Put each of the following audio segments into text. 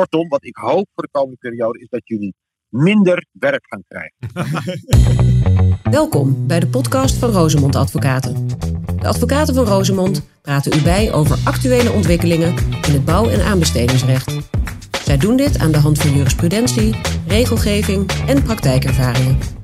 Kortom, wat ik hoop voor de komende periode is dat jullie minder werk gaan krijgen. Welkom bij de podcast van Rosemond Advocaten. De advocaten van Rosemond praten u bij over actuele ontwikkelingen in het bouw- en aanbestedingsrecht. Zij doen dit aan de hand van jurisprudentie, regelgeving en praktijkervaringen.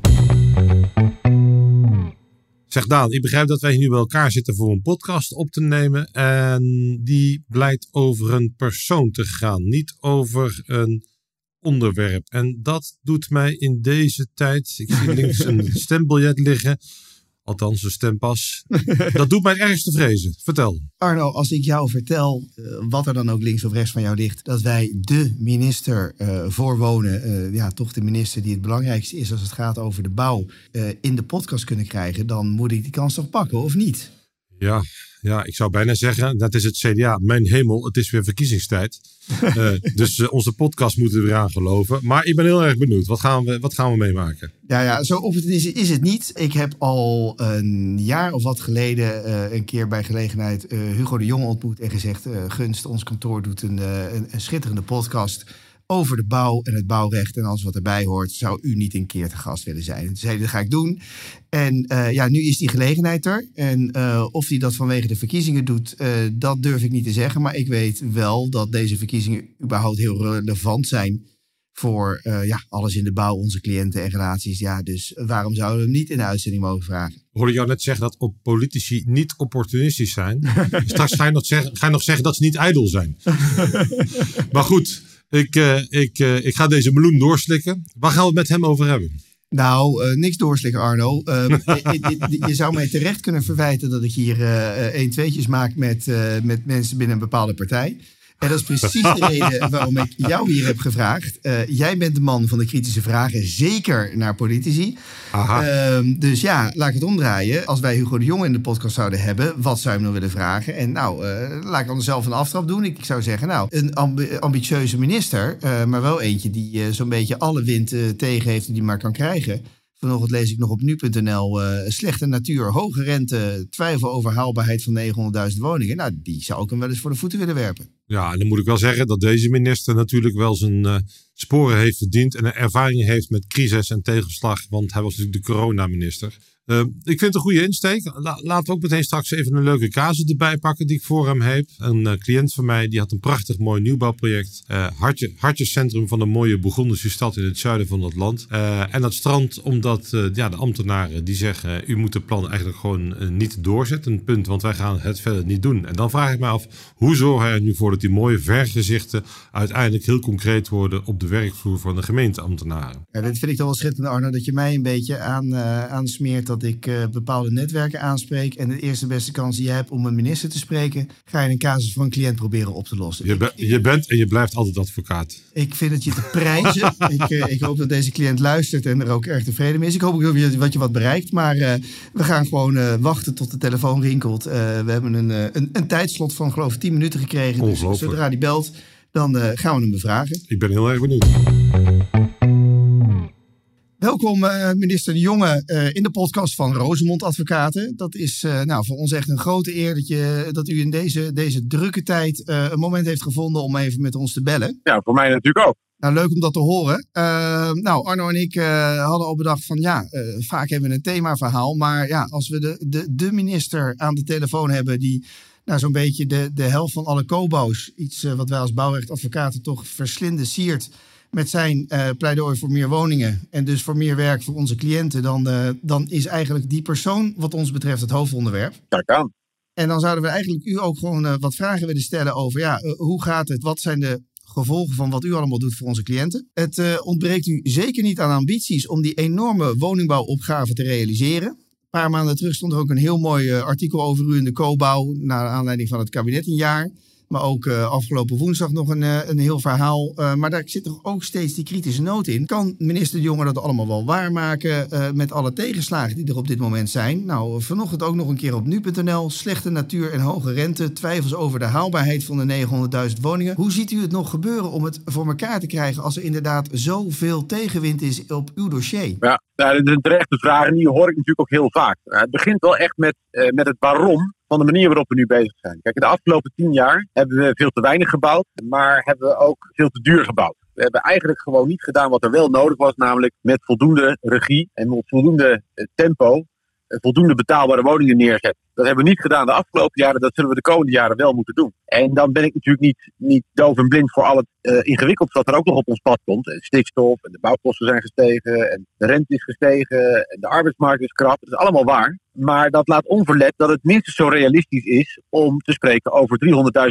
Zeg Daan, ik begrijp dat wij nu bij elkaar zitten voor een podcast op te nemen. En die blijkt over een persoon te gaan, niet over een onderwerp. En dat doet mij in deze tijd. Ik zie links een stembiljet liggen. Althans, een stempas. Dat doet mij ergens te vrezen. Vertel. Arno, als ik jou vertel, uh, wat er dan ook links of rechts van jou ligt, dat wij de minister uh, voor wonen, uh, ja, toch de minister die het belangrijkste is als het gaat over de bouw, in de podcast kunnen krijgen, dan moet ik die kans toch pakken, of niet? Ja, ja, ik zou bijna zeggen, dat is het CDA. Mijn hemel, het is weer verkiezingstijd. uh, dus uh, onze podcast moeten we weer aan geloven. Maar ik ben heel erg benieuwd. Wat gaan we, wat gaan we meemaken? Ja, ja zo optimistisch is het niet. Ik heb al een jaar of wat geleden uh, een keer bij gelegenheid Hugo de Jong ontmoet en gezegd: Gunst, ons kantoor doet een, een, een schitterende podcast over de bouw en het bouwrecht en alles wat erbij hoort, zou u niet een keer te gast willen zijn. Toen zei dat ga ik doen. En uh, ja, nu is die gelegenheid er. En uh, of hij dat vanwege de verkiezingen doet, uh, dat durf ik niet te zeggen. Maar ik weet wel dat deze verkiezingen überhaupt heel relevant zijn voor ja, alles in de bouw, onze cliënten en relaties. Ja, dus waarom zouden we hem niet in de uitzending mogen vragen? Hoorde jou net zeggen dat politici niet opportunistisch zijn. Straks ga je, nog zeggen, ga je nog zeggen dat ze niet ijdel zijn. maar goed, ik, uh, ik, uh, ik ga deze meloen doorslikken. Waar gaan we het met hem over hebben? Nou, uh, niks doorslikken, Arno. je, je zou mij terecht kunnen verwijten dat ik hier één tweetjes maak met, met mensen binnen een bepaalde partij. En dat is precies de reden waarom ik jou hier heb gevraagd. Uh, jij bent de man van de kritische vragen, zeker naar politici. Uh, dus ja, laat ik het omdraaien. Als wij Hugo de Jong in de podcast zouden hebben, wat zou je hem dan willen vragen? En nou, uh, laat ik dan zelf een aftrap doen. Ik, ik zou zeggen, nou, een ambi ambitieuze minister, maar wel eentje die zo'n beetje alle wind tegen heeft die maar kan krijgen. Vanochtend lees ik nog op nu.nl uh, slechte natuur, hoge rente, twijfel over haalbaarheid van 900.000 woningen. Nou, die zou ik hem wel eens voor de voeten willen werpen. Ja, en dan moet ik wel zeggen dat deze minister natuurlijk wel zijn uh, sporen heeft verdiend en een ervaring heeft met crisis en tegenslag, want hij was natuurlijk de coronaminister. Uh, ik vind het een goede insteek. La laten we ook meteen straks even een leuke casus erbij pakken die ik voor hem heb. Een uh, cliënt van mij die had een prachtig mooi nieuwbouwproject. Uh, hartje, hartjescentrum van een mooie Bourgondische stad in het zuiden van het land. en dat strand omdat ja, de ambtenaren die zeggen u moet het plan eigenlijk gewoon niet doorzetten. Punt, want wij gaan het verder niet doen. En dan vraag ik me af, hoe zorgen er nu voor dat die mooie vergezichten uiteindelijk heel concreet worden op de werkvloer van de gemeenteambtenaren? Ja, dit vind ik toch wel schitterend Arno, dat je mij een beetje aan, aansmeert dat ik uh, bepaalde netwerken aanspreek. En de eerste beste kans die je hebt om een minister te spreken, ga je een casus van een cliënt proberen op te lossen. Je, je bent en je blijft altijd advocaat. Ik vind het je te prijzen. ik, uh, ik, hoop dat deze cliënt luistert en er ook erg tevreden mee is. Ik hoop ook dat je wat, je wat bereikt. Maar uh, we gaan gewoon wachten tot de telefoon rinkelt. we hebben een, een, een, tijdslot van geloof ik 10 minuten gekregen. Dus zodra die belt, dan gaan we hem bevragen. Ik ben heel erg benieuwd. Welkom, uh, minister De Jonge, uh, in de podcast van Rosemond Advocaten. Dat is nou, voor ons echt een grote eer dat, je, dat u in deze, deze drukke tijd een moment heeft gevonden om even met ons te bellen. Ja, voor mij natuurlijk ook. Nou, leuk om dat te horen. nou, Arno en ik hadden al bedacht van ja, vaak hebben we een themaverhaal. Maar ja, als we de, de, de minister aan de telefoon hebben die nou, zo'n beetje de, de helft van alle COBO's, iets wat wij als bouwrechtadvocaten toch verslinden, siert met zijn uh, pleidooi voor meer woningen en dus voor meer werk voor onze cliënten, dan, uh, dan is eigenlijk die persoon wat ons betreft het hoofdonderwerp. Kijk aan. En dan zouden we eigenlijk u ook gewoon wat vragen willen stellen over ja, hoe gaat het? Wat zijn de gevolgen van wat u allemaal doet voor onze cliënten? Het ontbreekt u zeker niet aan ambities om die enorme woningbouwopgave te realiseren. Paar maanden terug stond er ook een heel mooi artikel over u in de co-bouw, naar aanleiding van het kabinet een jaar. Maar ook uh, afgelopen woensdag nog een, uh, een heel verhaal. Uh, maar daar zit toch ook steeds die kritische noot in. Kan minister De Jonge dat allemaal wel waarmaken met alle tegenslagen die er op dit moment zijn? Nou, vanochtend ook nog een keer op nu.nl. Slechte natuur en hoge rente. Twijfels over de haalbaarheid van de 900.000 woningen. Hoe ziet u het nog gebeuren om het voor elkaar te krijgen als er inderdaad zoveel tegenwind is op uw dossier? Ja, nou, de terechte vragen die hoor ik natuurlijk ook heel vaak. het begint wel echt met, met het waarom. Van de manier waarop we nu bezig zijn. Kijk, de afgelopen tien jaar hebben we veel te weinig gebouwd, maar hebben we ook veel te duur gebouwd. We hebben eigenlijk gewoon niet gedaan wat er wel nodig was, namelijk met voldoende regie en met voldoende eh, tempo voldoende betaalbare woningen neerzetten. Dat hebben we niet gedaan de afgelopen jaren, dat zullen we de komende jaren wel moeten doen. En dan ben ik natuurlijk niet, niet doof en blind voor al het uh, ingewikkeld wat er ook nog op ons pad komt. Stikstof en de bouwkosten zijn gestegen en de rente is gestegen en de arbeidsmarkt is krap. Dat is allemaal waar. Maar dat laat onverlet dat het minstens zo realistisch is om te spreken over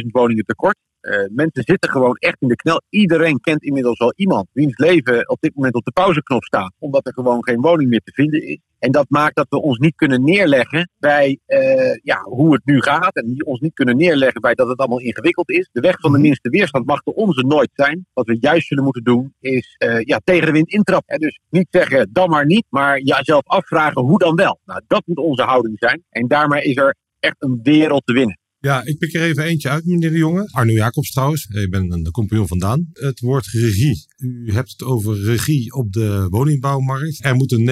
300.000 woningen tekort. Uh, mensen zitten gewoon echt in de knel. Iedereen kent inmiddels wel iemand wiens leven op dit moment op de pauzeknop staat. Omdat er gewoon geen woning meer te vinden is. En dat maakt dat we ons niet kunnen neerleggen bij uh, ja, hoe het nu gaat. En ons niet kunnen neerleggen bij dat het allemaal ingewikkeld is. De weg van de minste weerstand mag de onze nooit zijn. Wat we juist zullen moeten doen is uh, ja, tegen de wind intrappen. Dus niet zeggen dan maar niet, maar jezelf afvragen hoe dan wel. Nou, dat moet onze houding zijn. En daarmee is er echt een wereld te winnen. Ja, ik pik er even eentje uit, meneer de Jonge. Arno Jacobs trouwens. Ik ben een compagnon vandaan. Het woord regie. U hebt het over regie op de woningbouwmarkt. Er moeten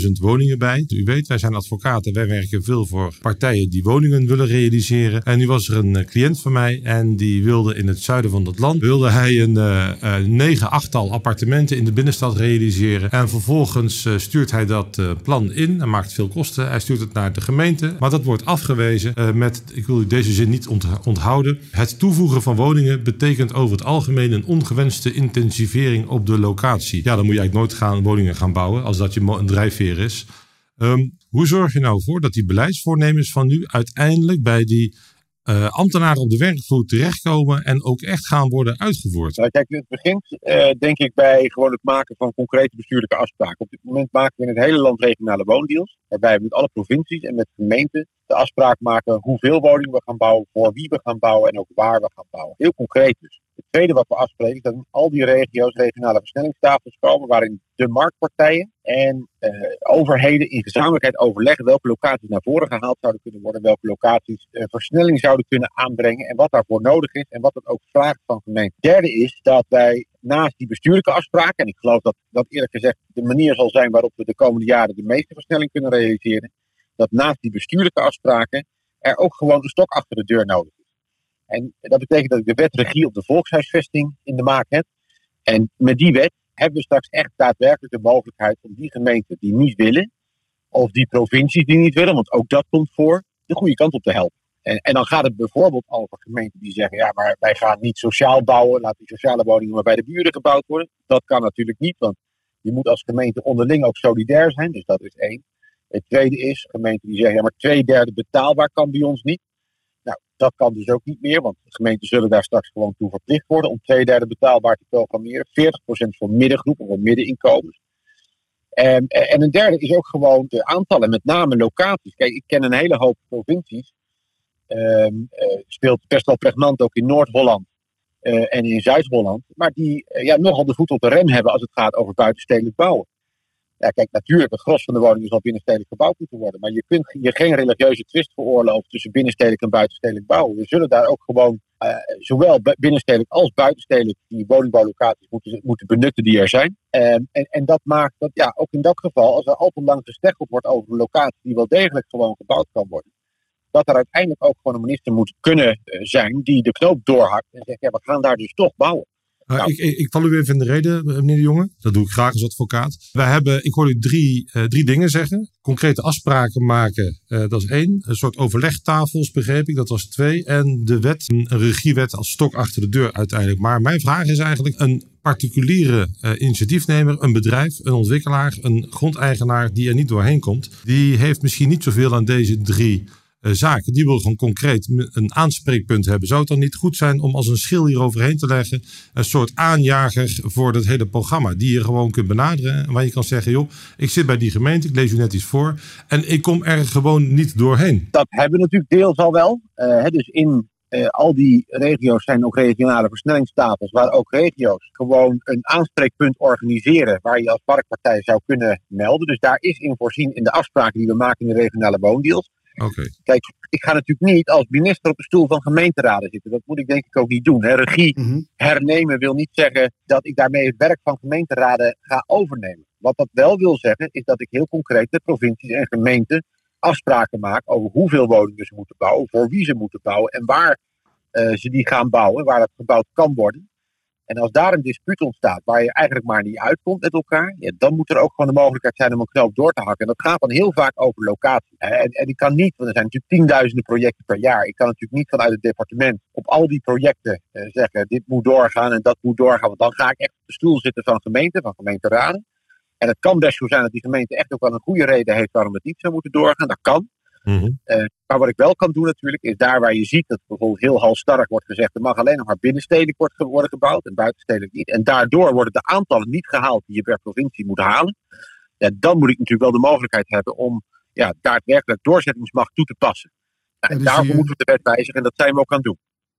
900.000 woningen bij. U weet, wij zijn advocaten. Wij werken veel voor partijen die woningen willen realiseren. En nu was er een cliënt van mij en die wilde in het zuiden van het land... wilde hij een uh, negen, achttal appartementen in de binnenstad realiseren. En vervolgens stuurt hij dat plan in. en maakt veel kosten. Hij stuurt het naar de gemeente. Maar dat wordt afgewezen met... Ik wil deze zin niet onthouden. Het toevoegen van woningen betekent over het algemeen een ongewenste intensivering op de locatie. Ja, dan moet je eigenlijk nooit gaan woningen gaan bouwen als dat je een drijfveer is. Um, hoe zorg je nou voor dat die beleidsvoornemens van nu uiteindelijk bij die uh, ambtenaren op de werkvloer terechtkomen en ook echt gaan worden uitgevoerd? Nou, kijk, het begint uh, denk ik bij gewoon het maken van concrete bestuurlijke afspraken. Op dit moment maken we in het hele land regionale woondeals, waarbij we met alle provincies en met gemeenten de afspraak maken hoeveel woningen we gaan bouwen, voor wie we gaan bouwen en ook waar we gaan bouwen. Heel concreet dus. Het tweede wat we afspreken is dat in al die regio's regionale versnellingstafels komen waarin de marktpartijen en uh, overheden in gezamenlijkheid overleggen welke locaties naar voren gehaald zouden kunnen worden, welke locaties uh, versnelling zouden kunnen aanbrengen en wat daarvoor nodig is en wat dat ook vraagt van gemeenten. Derde is dat wij naast die bestuurlijke afspraken, en ik geloof dat dat eerlijk gezegd de manier zal zijn waarop we de komende jaren de meeste versnelling kunnen realiseren, dat naast die bestuurlijke afspraken er ook gewoon een stok achter de deur nodig is. En dat betekent dat ik de wet regie op de volkshuisvesting in de maak heb. En met die wet hebben we straks echt daadwerkelijk de mogelijkheid om die gemeenten die niet willen, of die provincies die niet willen, want ook dat komt voor, de goede kant op te helpen. En, en dan gaat het bijvoorbeeld over gemeenten die zeggen, ja, maar wij gaan niet sociaal bouwen, laat die sociale woningen maar bij de buren gebouwd worden. Dat kan natuurlijk niet, want je moet als gemeente onderling ook solidair zijn, dus dat is één. Het tweede is, gemeenten die zeggen, ja, maar twee derde betaalbaar kan bij ons niet. Dat kan dus ook niet meer, want gemeenten zullen daar straks gewoon toe verplicht worden om twee derde betaalbaar te programmeren. 40% voor middengroepen, voor middeninkomens. En, en een derde is ook gewoon de aantallen, met name locaties. Kijk, ik ken een hele hoop provincies. Um, uh, speelt best wel pregnant ook in Noord-Holland uh, en in Zuid-Holland. Maar die ja, nogal de voet op de rem hebben als het gaat over buitenstedelijk bouwen. Ja, kijk, natuurlijk, het gros van de woningen zal binnenstedelijk gebouwd moeten worden. Maar je kunt je geen religieuze twist veroorloven tussen binnenstedelijk en buitenstedelijk bouwen. We zullen daar ook gewoon, uh, zowel binnenstedelijk als buitenstedelijk, die woningbouwlocaties moeten, moeten benutten die er zijn. Um, en, en dat maakt dat, ja, ook in dat geval, als er al te lang gesteggeld wordt over een locatie die wel degelijk gewoon gebouwd kan worden, dat er uiteindelijk ook gewoon een minister moet kunnen zijn die de knoop doorhakt en zegt, ja, we gaan daar dus toch bouwen. Uh, nou. ik, ik, val u even in de reden, meneer de Jonge. Dat doe ik graag als advocaat. Wij hebben, ik hoor u drie, uh, drie dingen zeggen. Concrete afspraken maken, uh, dat is één. Een soort overlegtafels, begreep ik, dat was twee. En de wet, een regiewet als stok achter de deur uiteindelijk. Maar mijn vraag is eigenlijk, een particuliere initiatiefnemer, een bedrijf, een ontwikkelaar, een grondeigenaar die er niet doorheen komt. Die heeft misschien niet zoveel aan deze drie uh, zaken. Die wil gewoon concreet een aanspreekpunt hebben. Zou het dan niet goed zijn om als een schil hier overheen te leggen een soort aanjager voor dat hele programma, die je gewoon kunt benaderen, waar je kan zeggen, joh, ik zit bij die gemeente, ik lees u net iets voor en ik kom er gewoon niet doorheen. Dat hebben we natuurlijk deels al wel. Uh, dus in uh, al die regio's zijn ook regionale versnellingstafels, waar ook regio's gewoon een aanspreekpunt organiseren waar je als parkpartij zou kunnen melden. Dus daar is in voorzien in de afspraken die we maken in de regionale woondeals. Okay. Kijk, ik ga natuurlijk niet als minister op de stoel van gemeenteraden zitten. Dat moet ik denk ik ook niet doen. Hè. Regie Mhm. hernemen wil niet zeggen dat ik daarmee het werk van gemeenteraden ga overnemen. Wat dat wel wil zeggen, is dat ik heel concreet de provincies en gemeenten afspraken maken over hoeveel woningen ze moeten bouwen, voor wie ze moeten bouwen en waar ze die gaan bouwen, waar het gebouwd kan worden. En als daar een dispuut ontstaat waar je eigenlijk maar niet uitkomt met elkaar, ja, dan moet er ook gewoon de mogelijkheid zijn om een knoop door te hakken. En dat gaat dan heel vaak over locatie. En, en ik kan niet, want er zijn natuurlijk tienduizenden projecten per jaar. Ik kan natuurlijk niet vanuit het departement op al die projecten eh, zeggen: dit moet doorgaan en dat moet doorgaan. Want dan ga ik echt op de stoel zitten van gemeenten, van gemeenteraden. En het kan best zo zijn dat die gemeente echt ook wel een goede reden heeft waarom het niet zou moeten doorgaan. Dat kan. Mhm. Eh, maar wat ik wel kan doen natuurlijk, is daar waar je ziet dat bijvoorbeeld heel halstarrig wordt gezegd, er mag alleen nog maar binnenstedelijk worden gebouwd en buitenstedelijk niet. En daardoor worden de aantallen niet gehaald die je per provincie moet halen. Ja, dan moet ik natuurlijk wel de mogelijkheid hebben om ja, daadwerkelijk doorzettingsmacht toe te passen. en dus daarvoor moeten we de wet wijzigen en dat zijn we ook aan het doen.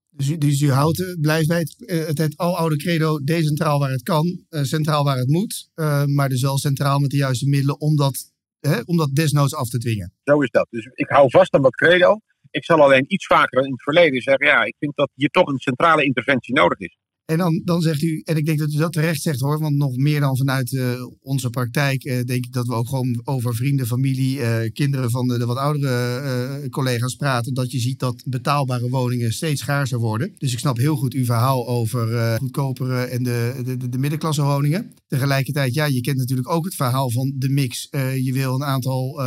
Dus u, dus u houdt, eh, blijft bij het, eh, het, het aloude credo decentraal waar het kan, centraal waar het moet, maar dus wel centraal met de juiste middelen om dat hè, om dat desnoods af te dwingen. Zo is dat. Dus ik hou vast aan dat credo. Ik zal alleen iets vaker in het verleden zeggen, ja, ik vind dat hier toch een centrale interventie nodig is. En dan, dan zegt u, en ik denk dat u dat terecht zegt hoor, want nog meer dan vanuit uh, onze praktijk uh, denk ik dat we ook gewoon over vrienden, familie, uh, kinderen van de, wat oudere collega's praten. Dat je ziet dat betaalbare woningen steeds schaarser worden. Dus ik snap heel goed uw verhaal over goedkopere en de, de, de, de, middenklasse woningen. Tegelijkertijd, ja, je kent natuurlijk ook het verhaal van de mix. je wil een aantal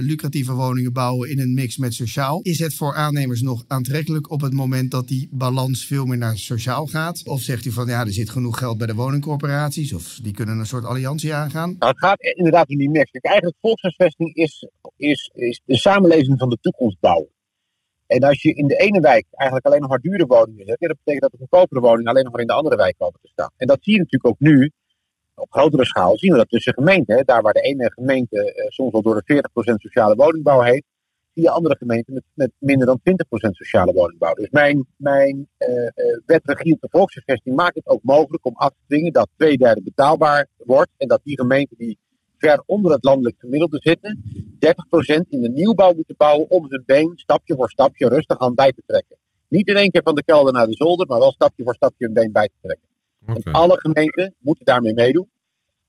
lucratieve woningen bouwen in een mix met sociaal. Is het voor aannemers nog aantrekkelijk op het moment dat die balans veel meer naar sociaal gaat? Of zegt u van ja, er zit genoeg geld bij de woningcorporaties of die kunnen een soort alliantie aangaan? Nou, het gaat inderdaad om die mix. Eigenlijk volkshuisvesting is, is, is de samenleving van de toekomst bouwen. En als je in de ene wijk eigenlijk alleen nog maar dure woningen hebt, dat betekent dat de goedkopere woningen alleen nog maar in de andere wijk komen te staan. En dat zie je natuurlijk ook nu, op grotere schaal, zien we dat tussen gemeenten. Daar waar de ene gemeente eh, soms wel door de 40% sociale woningbouw heeft, via andere gemeenten met, met minder dan 20% sociale woningbouw. Dus mijn, mijn uh, wet regie de volkshuisvesting maakt het ook mogelijk om af te dwingen dat twee derde betaalbaar wordt. En dat die gemeenten die ver onder het landelijk gemiddelde zitten, 30% in de nieuwbouw moeten bouwen om hun been stapje voor stapje rustig aan bij te trekken. Niet in één keer van de kelder naar de zolder, maar wel stapje voor stapje hun been bij te trekken. En alle gemeenten moeten daarmee meedoen.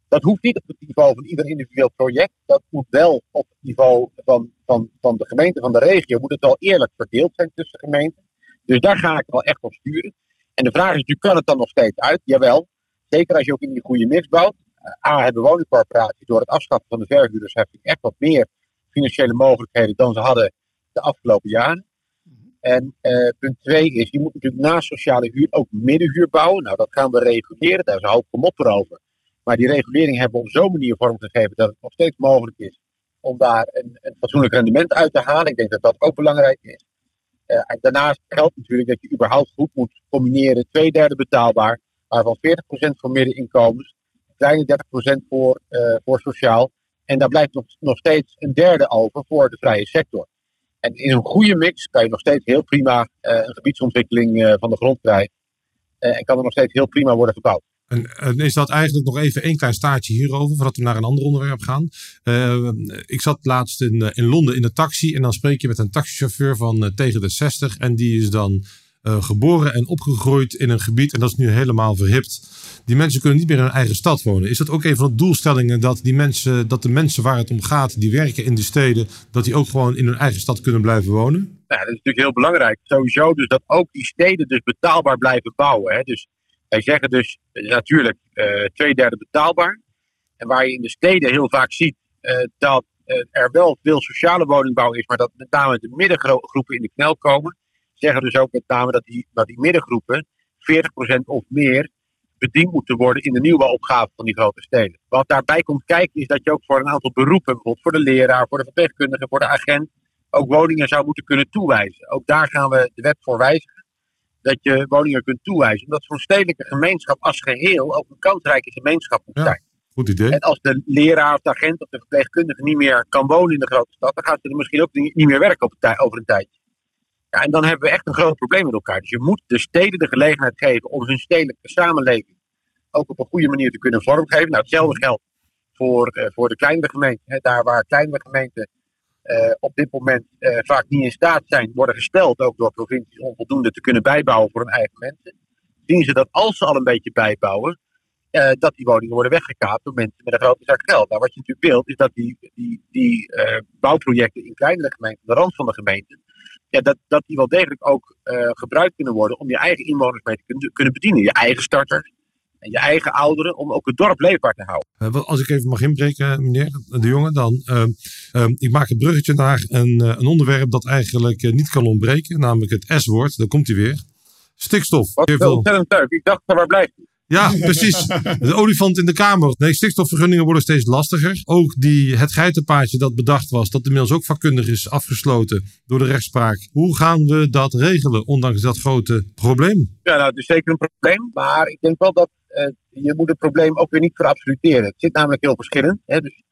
Dat hoeft niet op het niveau van ieder individueel project. Dat moet wel op het niveau van, van, van de gemeente, van de regio, moet het wel eerlijk verdeeld zijn tussen gemeenten. Dus daar ga ik wel echt op sturen. En de vraag is natuurlijk, kan het dan nog steeds uit? Jawel. Zeker als je ook in die goede mix bouwt. Eh, A, hebben woningcorporaties door het afschaffen van de verhuurdersheffing echt wat meer financiële mogelijkheden dan ze hadden de afgelopen jaren. En eh, punt twee is, je moet natuurlijk naast sociale huur ook middenhuur bouwen. Nou, dat gaan we reguleren, daar is een hoop gemopper over. Maar die regulering hebben we op zo'n manier vormgegeven dat het nog steeds mogelijk is om daar een, een fatsoenlijk rendement uit te halen. Ik denk dat dat ook belangrijk is. Uh, daarnaast geldt natuurlijk dat je überhaupt goed moet combineren. Twee derde betaalbaar, waarvan 40% voor middeninkomens, kleine 30% voor, uh, voor sociaal. En daar blijft nog, nog steeds een derde over voor de vrije sector. En in een goede mix kan je nog steeds heel prima uh, een gebiedsontwikkeling van de grond krijgen. en kan er nog steeds heel prima worden gebouwd. En, is dat eigenlijk nog even één klein staartje hierover, voordat we naar een ander onderwerp gaan. Uh, ik zat laatst in, eh, in Londen in de taxi en dan spreek je met een taxichauffeur van uh, tegen de 60 en die is dan geboren en opgegroeid in een gebied en dat is nu helemaal verhipt. Die mensen kunnen niet meer in hun eigen stad wonen. Is dat ook een van de doelstellingen dat, die mensen, dat de mensen waar het om gaat, die werken in de steden, dat die ook gewoon in hun eigen stad kunnen blijven wonen? Ja, dat is natuurlijk heel belangrijk. Sowieso dus dat ook die steden dus betaalbaar blijven bouwen. Hè? Dus wij zeggen dus eh, natuurlijk uh, twee derde betaalbaar. En waar je in de steden heel vaak ziet uh, dat er wel veel sociale woningbouw is, maar dat met name de middengroepen in de knel komen, zeggen dus ook met name dat die, die middengroepen 40% of meer bediend moeten worden in de nieuwbouwopgave van die grote steden. Wat daarbij komt kijken is dat je ook voor een aantal beroepen, bijvoorbeeld voor de leraar, voor de verpleegkundige, voor de agent, ook woningen zou moeten kunnen toewijzen. Ook daar gaan we de wet voor wijzigen dat je woningen kunt toewijzen. Omdat zo'n stedelijke gemeenschap als geheel ook een kansrijke gemeenschap moet zijn. goed idee. En als de leraar of de agent of de verpleegkundige niet meer kan wonen in de grote stad, dan gaat ze er misschien ook niet meer werken op over een tijdje. Ja, en dan hebben we echt een groot probleem met elkaar. Dus je moet de steden de gelegenheid geven om hun stedelijke samenleving ook op een goede manier te kunnen vormgeven. Nou, hetzelfde geldt voor, uh, voor de kleinere gemeenten. Daar waar kleinere gemeenten uh, op dit moment uh, vaak niet in staat zijn, worden gesteld, ook door provincies, om voldoende te kunnen bijbouwen voor hun eigen mensen. Zien ze dat als ze al een beetje bijbouwen, eh, dat die woningen worden weggekaapt door mensen met een grote zak geld. Nou, wat je natuurlijk wilt, is dat die, die, die bouwprojecten in kleinere gemeenten, de rand van de gemeente, ja, dat, dat die wel degelijk ook gebruikt kunnen worden om je eigen inwoners mee te kunnen, kunnen bedienen. Je eigen starters en je eigen ouderen, om ook het dorp leefbaar te houden. als ik even mag inbreken, meneer De Jonge, dan. ik maak het bruggetje naar een, een onderwerp dat eigenlijk niet kan ontbreken, namelijk het S-woord. Daar komt hij weer. Stikstof. Wat veel ontzettend leuk. Ik dacht, waar blijft hij? Ja, precies. De olifant in de kamer. Nee, stikstofvergunningen worden steeds lastiger. Ook die, het geitenpaadje dat bedacht was, dat inmiddels ook vakkundig is afgesloten door de rechtspraak. Hoe gaan we dat regelen, ondanks dat grote probleem? Ja, nou, het is zeker een probleem. Maar ik denk wel dat je moet het probleem ook weer niet verabsoluteren. Het zit namelijk heel verschillend. Hè? Dus,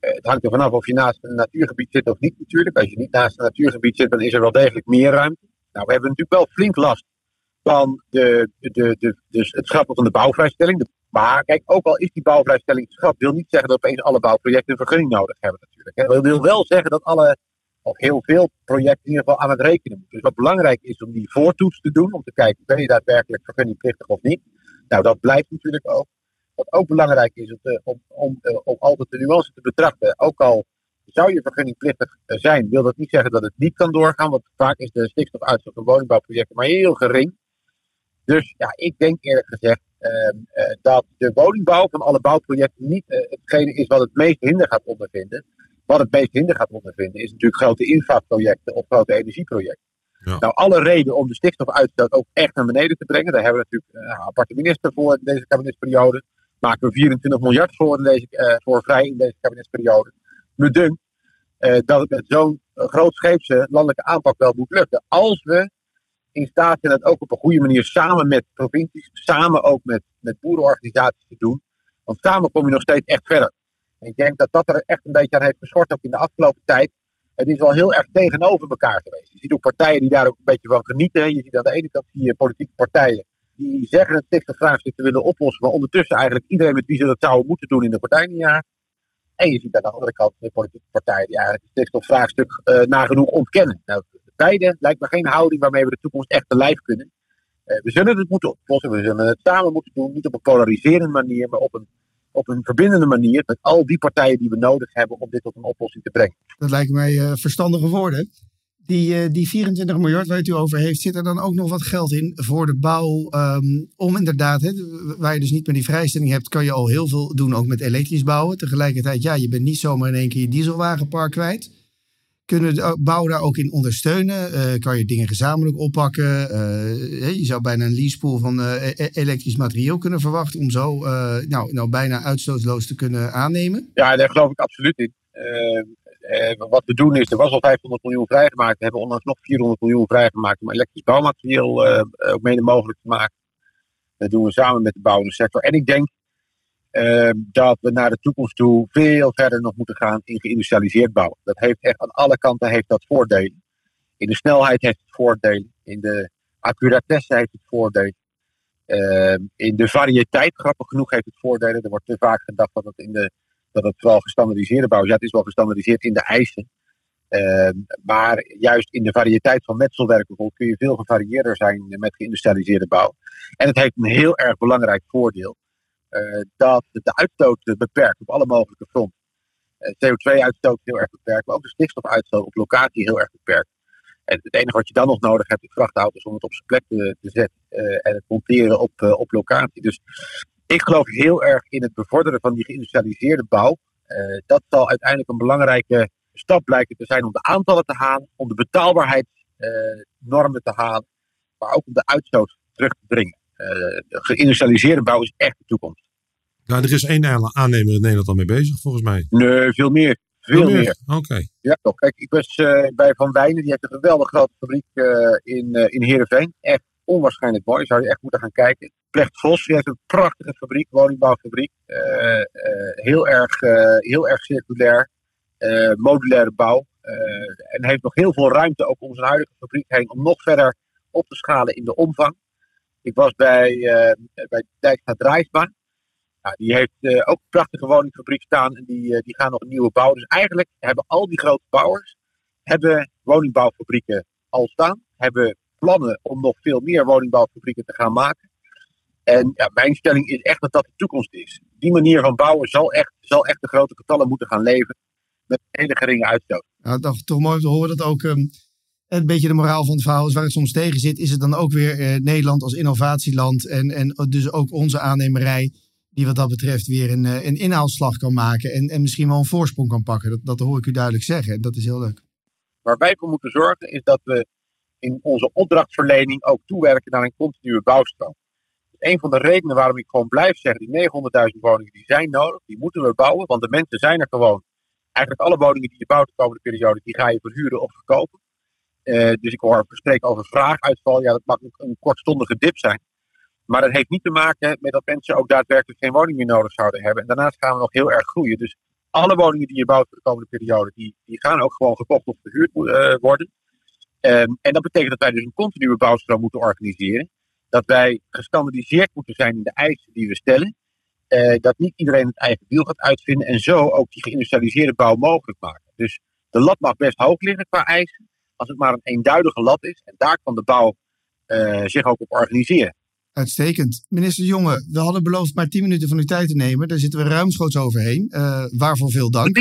uh, het hangt er vanaf of je naast een natuurgebied zit of niet natuurlijk. Als je niet naast een natuurgebied zit, dan is er wel degelijk meer ruimte. Nou, we hebben natuurlijk wel flink last van de, de, de, dus het schrappen van de bouwvrijstelling. Maar kijk, ook al is die bouwvrijstelling geschrapt, wil niet zeggen dat opeens alle bouwprojecten een vergunning nodig hebben natuurlijk. Dat wil wel zeggen dat alle, of heel veel projecten in ieder geval aan het rekenen moeten. Dus wat belangrijk is om die voortoets te doen, om te kijken, ben je daadwerkelijk vergunningplichtig of niet? Nou, dat blijft natuurlijk ook. Wat ook belangrijk is om, om, eh, altijd de nuance te betrachten. Ook al zou je vergunningplichtig zijn, wil dat niet zeggen dat het niet kan doorgaan. Want vaak is de stikstofuitstoot van woningbouwprojecten maar heel gering. Dus ja, ik denk eerlijk gezegd uh, dat de woningbouw van alle bouwprojecten niet hetgene is wat het meest hinder gaat ondervinden. Wat het meest hinder gaat ondervinden is natuurlijk grote infraprojecten of grote energieprojecten. Nou, alle reden om de stikstofuitstoot ook echt naar beneden te brengen. Daar hebben we natuurlijk een aparte minister voor in deze kabinetsperiode. Maken we 24 miljard voor, in deze, voor vrij in deze kabinetsperiode. Me dunkt dat het met zo'n grootscheepse landelijke aanpak wel moet lukken. Als we in staat zijn het ook op een goede manier samen met provincies, samen ook met, met boerenorganisaties te doen. Want samen kom je nog steeds echt verder. En ik denk dat dat er echt een beetje aan heeft geschort ook in de afgelopen tijd. Het is wel heel erg tegenover elkaar geweest. Je ziet ook partijen die daar ook een beetje van genieten. Je ziet aan de ene kant je politieke partijen die zeggen het stikstofvraagstuk te willen oplossen, maar ondertussen eigenlijk iedereen met wie ze dat zouden moeten doen in de partij niet jaar. En je ziet aan de andere kant de politieke partijen die eigenlijk het stikstofvraagstuk uh, nagenoeg ontkennen. Nou, beide lijkt me geen houding waarmee we de toekomst echt te lijf kunnen. Uh, we zullen het moeten oplossen, we zullen het samen moeten doen. Niet op een polariserende manier, maar op een, op een verbindende manier. Met al die partijen die we nodig hebben om dit tot een oplossing te brengen. Dat lijkt mij uh, verstandige woorden. Die, uh, die 24 miljard waar het u over heeft, zit er dan ook nog wat geld in voor de bouw? Um, om inderdaad, waar je dus niet meer die vrijstelling hebt, kan je al heel veel doen, ook met elektrisch bouwen. Tegelijkertijd, ja, je bent niet zomaar in één keer je dieselwagenpark kwijt. Kunnen de bouw daar ook in ondersteunen? Uh, kan je dingen gezamenlijk oppakken? Uh, je zou bijna een leasepool van uh, elektrisch materieel kunnen verwachten om zo nou, nou bijna uitstootloos te kunnen aannemen? Ja, daar geloof ik absoluut in. wat we doen is, er was al 500 miljoen vrijgemaakt. We hebben onlangs nog 400 miljoen vrijgemaakt om elektrisch bouwmaterieel ook mede mogelijk te maken. Dat doen we samen met de bouwende sector. En ik denk uh, dat we naar de toekomst toe veel verder nog moeten gaan in geïndustrialiseerd bouwen. Dat heeft echt aan alle kanten heeft dat voordelen. In de snelheid heeft het voordelen. In de accuratesse heeft het voordelen. Uh, in de variëteit, grappig genoeg, heeft het voordelen. Er wordt te vaak gedacht dat het, in de, dat het vooral gestandardiseerde bouw is. Ja, het is wel gestandardiseerd in de eisen. Uh, maar juist in de variëteit van metselwerk kun je veel gevarieerder zijn met geïndustrialiseerde bouw. En het heeft een heel erg belangrijk voordeel. Uh, dat de uitstoot beperkt op alle mogelijke fronten. Eh, CO2-uitstoot heel erg beperkt, maar ook de stikstofuitstoot op locatie heel erg beperkt. En het enige wat je dan nog nodig hebt is vrachtauto's om het op zijn plek te, te zetten uh, en het monteren op, op locatie. Dus ik geloof heel erg in het bevorderen van die geïndustrialiseerde bouw. dat zal uiteindelijk een belangrijke stap blijken te zijn om de aantallen te halen, om de betaalbaarheidsnormen te halen, maar ook om de uitstoot terug te dringen. Eh, geïndustrialiseerde bouw is echt de toekomst. Nou, er is één aannemer in Nederland al mee bezig, volgens mij. Nee, veel meer. Veel, meer. meer. Oké. Ja, toch. Kijk, ik was uh, bij Van Wijnen. Die heeft een geweldig grote fabriek uh, in, in Heerenveen. Echt onwaarschijnlijk mooi. Zou je echt moeten gaan kijken. Plecht Vos, die heeft een prachtige fabriek, woningbouwfabriek. heel, erg, heel erg circulair. modulaire bouw. en heeft nog heel veel ruimte ook om zijn huidige fabriek heen. Om nog verder op te schalen in de omvang. Ik was bij, uh, bij Dijkstra Draaisma. Nou, die heeft uh, ook een prachtige woningfabriek staan en die, uh, die gaan nog een nieuwe bouwen. Dus eigenlijk hebben al die grote bouwers hebben woningbouwfabrieken al staan. Hebben plannen om nog veel meer woningbouwfabrieken te gaan maken. En ja, mijn stelling is echt dat dat de toekomst is. Die manier van bouwen zal echt, zal echt de grote getallen moeten gaan leven. Met hele geringe uitstoot. Nou, toch, toch mooi om te horen dat ook ehm, een beetje de moraal van het verhaal is waar het soms tegen zit. Is het dan ook weer eh, Nederland als innovatieland en, en dus ook onze aannemerij die wat dat betreft weer een, eh, een inhaalslag kan maken en, en misschien wel een voorsprong kan pakken. Dat, dat hoor ik u duidelijk zeggen en dat is heel leuk. Waar wij voor moeten zorgen is dat we in onze opdrachtverlening ook toewerken naar een continue bouwstroom. Een van de redenen waarom ik gewoon blijf zeggen, die 900.000 woningen die zijn nodig, die moeten we bouwen, want de mensen zijn er gewoon. Eigenlijk alle woningen die je bouwt de komende periode, die ga je verhuren of verkopen. Uh, dus ik hoor spreken over vraaguitval. Ja, dat mag een kortstondige dip zijn. Maar dat heeft niet te maken met dat mensen ook daadwerkelijk geen woning meer nodig zouden hebben. En daarnaast gaan we nog heel erg groeien. Dus alle woningen die je bouwt voor de komende periode, die, die gaan ook gewoon gekocht of verhuurd uh, worden. Um, en dat betekent dat wij dus een continue bouwstroom moeten organiseren. Dat wij gestandardiseerd moeten zijn in de eisen die we stellen. Uh, dat niet iedereen het eigen wiel gaat uitvinden. En zo ook die geïndustrialiseerde bouw mogelijk maken. Dus de lat mag best hoog liggen qua eisen. Als het maar een eenduidige lat is. En daar kan de bouw uh, zich ook op organiseren. Uitstekend. Minister Jonge, we hadden beloofd maar 10 minuten van uw tijd te nemen. Daar zitten we ruimschoots overheen. Uh, waarvoor veel dank.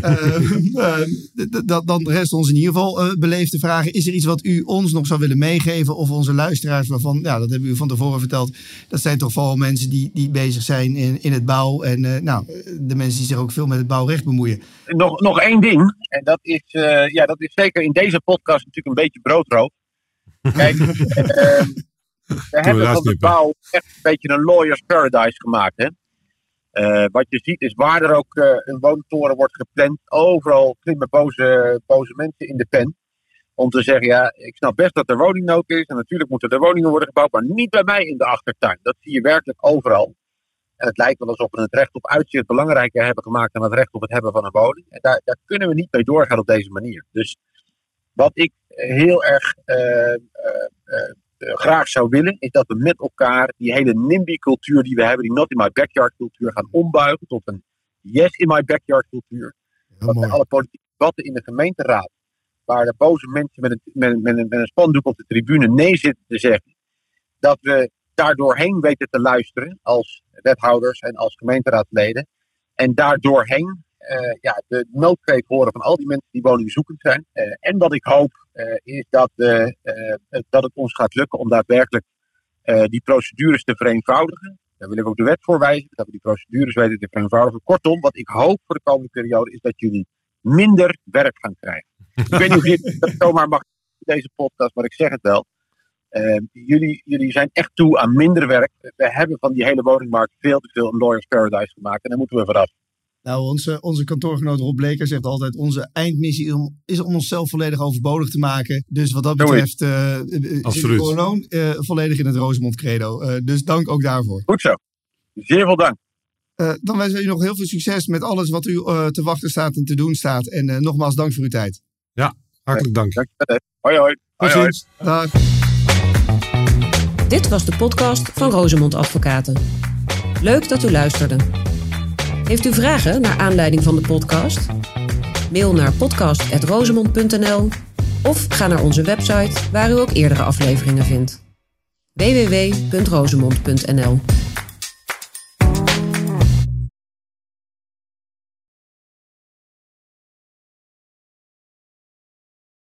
Uh, dan rest ons in ieder geval uh, beleefd te vragen: is er iets wat u ons nog zou willen meegeven? Of onze luisteraars, waarvan, ja, dat hebben u van tevoren verteld. Dat zijn toch vooral mensen die, die bezig zijn in, in het bouw. En uh, nou, de mensen die zich ook veel met het bouwrecht bemoeien. Nog, nog één ding. En dat is, ja, dat is zeker in deze podcast natuurlijk een beetje broodroof. Kijk, we hebben van de bouw echt een beetje een lawyer's paradise gemaakt. Hè? Uh, wat je ziet is waar er ook uh, een woontoren wordt gepland, overal klimmen boze, boze mensen in de pen. Om te zeggen, ja, ik snap best dat er woningnood is. En natuurlijk moeten er woningen worden gebouwd, maar niet bij mij in de achtertuin. Dat zie je werkelijk overal. En het lijkt wel alsof we het recht op uitzicht belangrijker hebben gemaakt dan het recht op het hebben van een woning. En daar, daar kunnen we niet mee doorgaan op deze manier. Dus wat ik heel erg uh, graag zou willen, is dat we met elkaar die hele NIMBY-cultuur die we hebben, die not in my backyard cultuur, gaan ombuigen tot een yes in my backyard cultuur. dat we alle politieke debatten in de gemeenteraad, waar de boze mensen met een, met, met, een, met een spandoek op de tribune nee zitten te zeggen, dat we daardoorheen weten te luisteren als wethouders en als gemeenteraadleden. En daardoorheen ja, de noodkreet horen van al die mensen die woningzoekend zijn. Uh, en wat ik hoop uh, is dat, dat het ons gaat lukken om daadwerkelijk die procedures te vereenvoudigen. Daar wil ik ook de wet voor wijzen, dat we die procedures weten te vereenvoudigen. Kortom, wat ik hoop voor de komende periode is dat jullie minder werk gaan krijgen. ik weet niet of je dat zomaar mag in deze podcast, maar ik zeg het wel. jullie, jullie zijn echt toe aan minder werk. We hebben van die hele woningmarkt veel te veel een lawyer's paradise gemaakt en daar moeten we vanaf. Nou, onze, onze kantoorgenoot Rob Bleker zegt altijd: onze eindmissie is om, is om onszelf volledig overbodig te maken. Dus wat dat betreft uh, gewoon uh, volledig in het Rosemond credo. Uh, dus dank ook daarvoor. Goed zo. Zeer veel dank. dan wensen we u nog heel veel succes met alles wat u te wachten staat en te doen staat. En nogmaals dank voor uw tijd. Ja, hartelijk dank. dank. Hoi hoi. Tot ziens. Dag. Dit was de podcast van Rosemond Advocaten. Leuk dat u luisterde. Heeft u vragen naar aanleiding van de podcast? Mail naar podcast.rosemond.nl of ga naar onze website waar u ook eerdere afleveringen vindt. www.rosemond.nl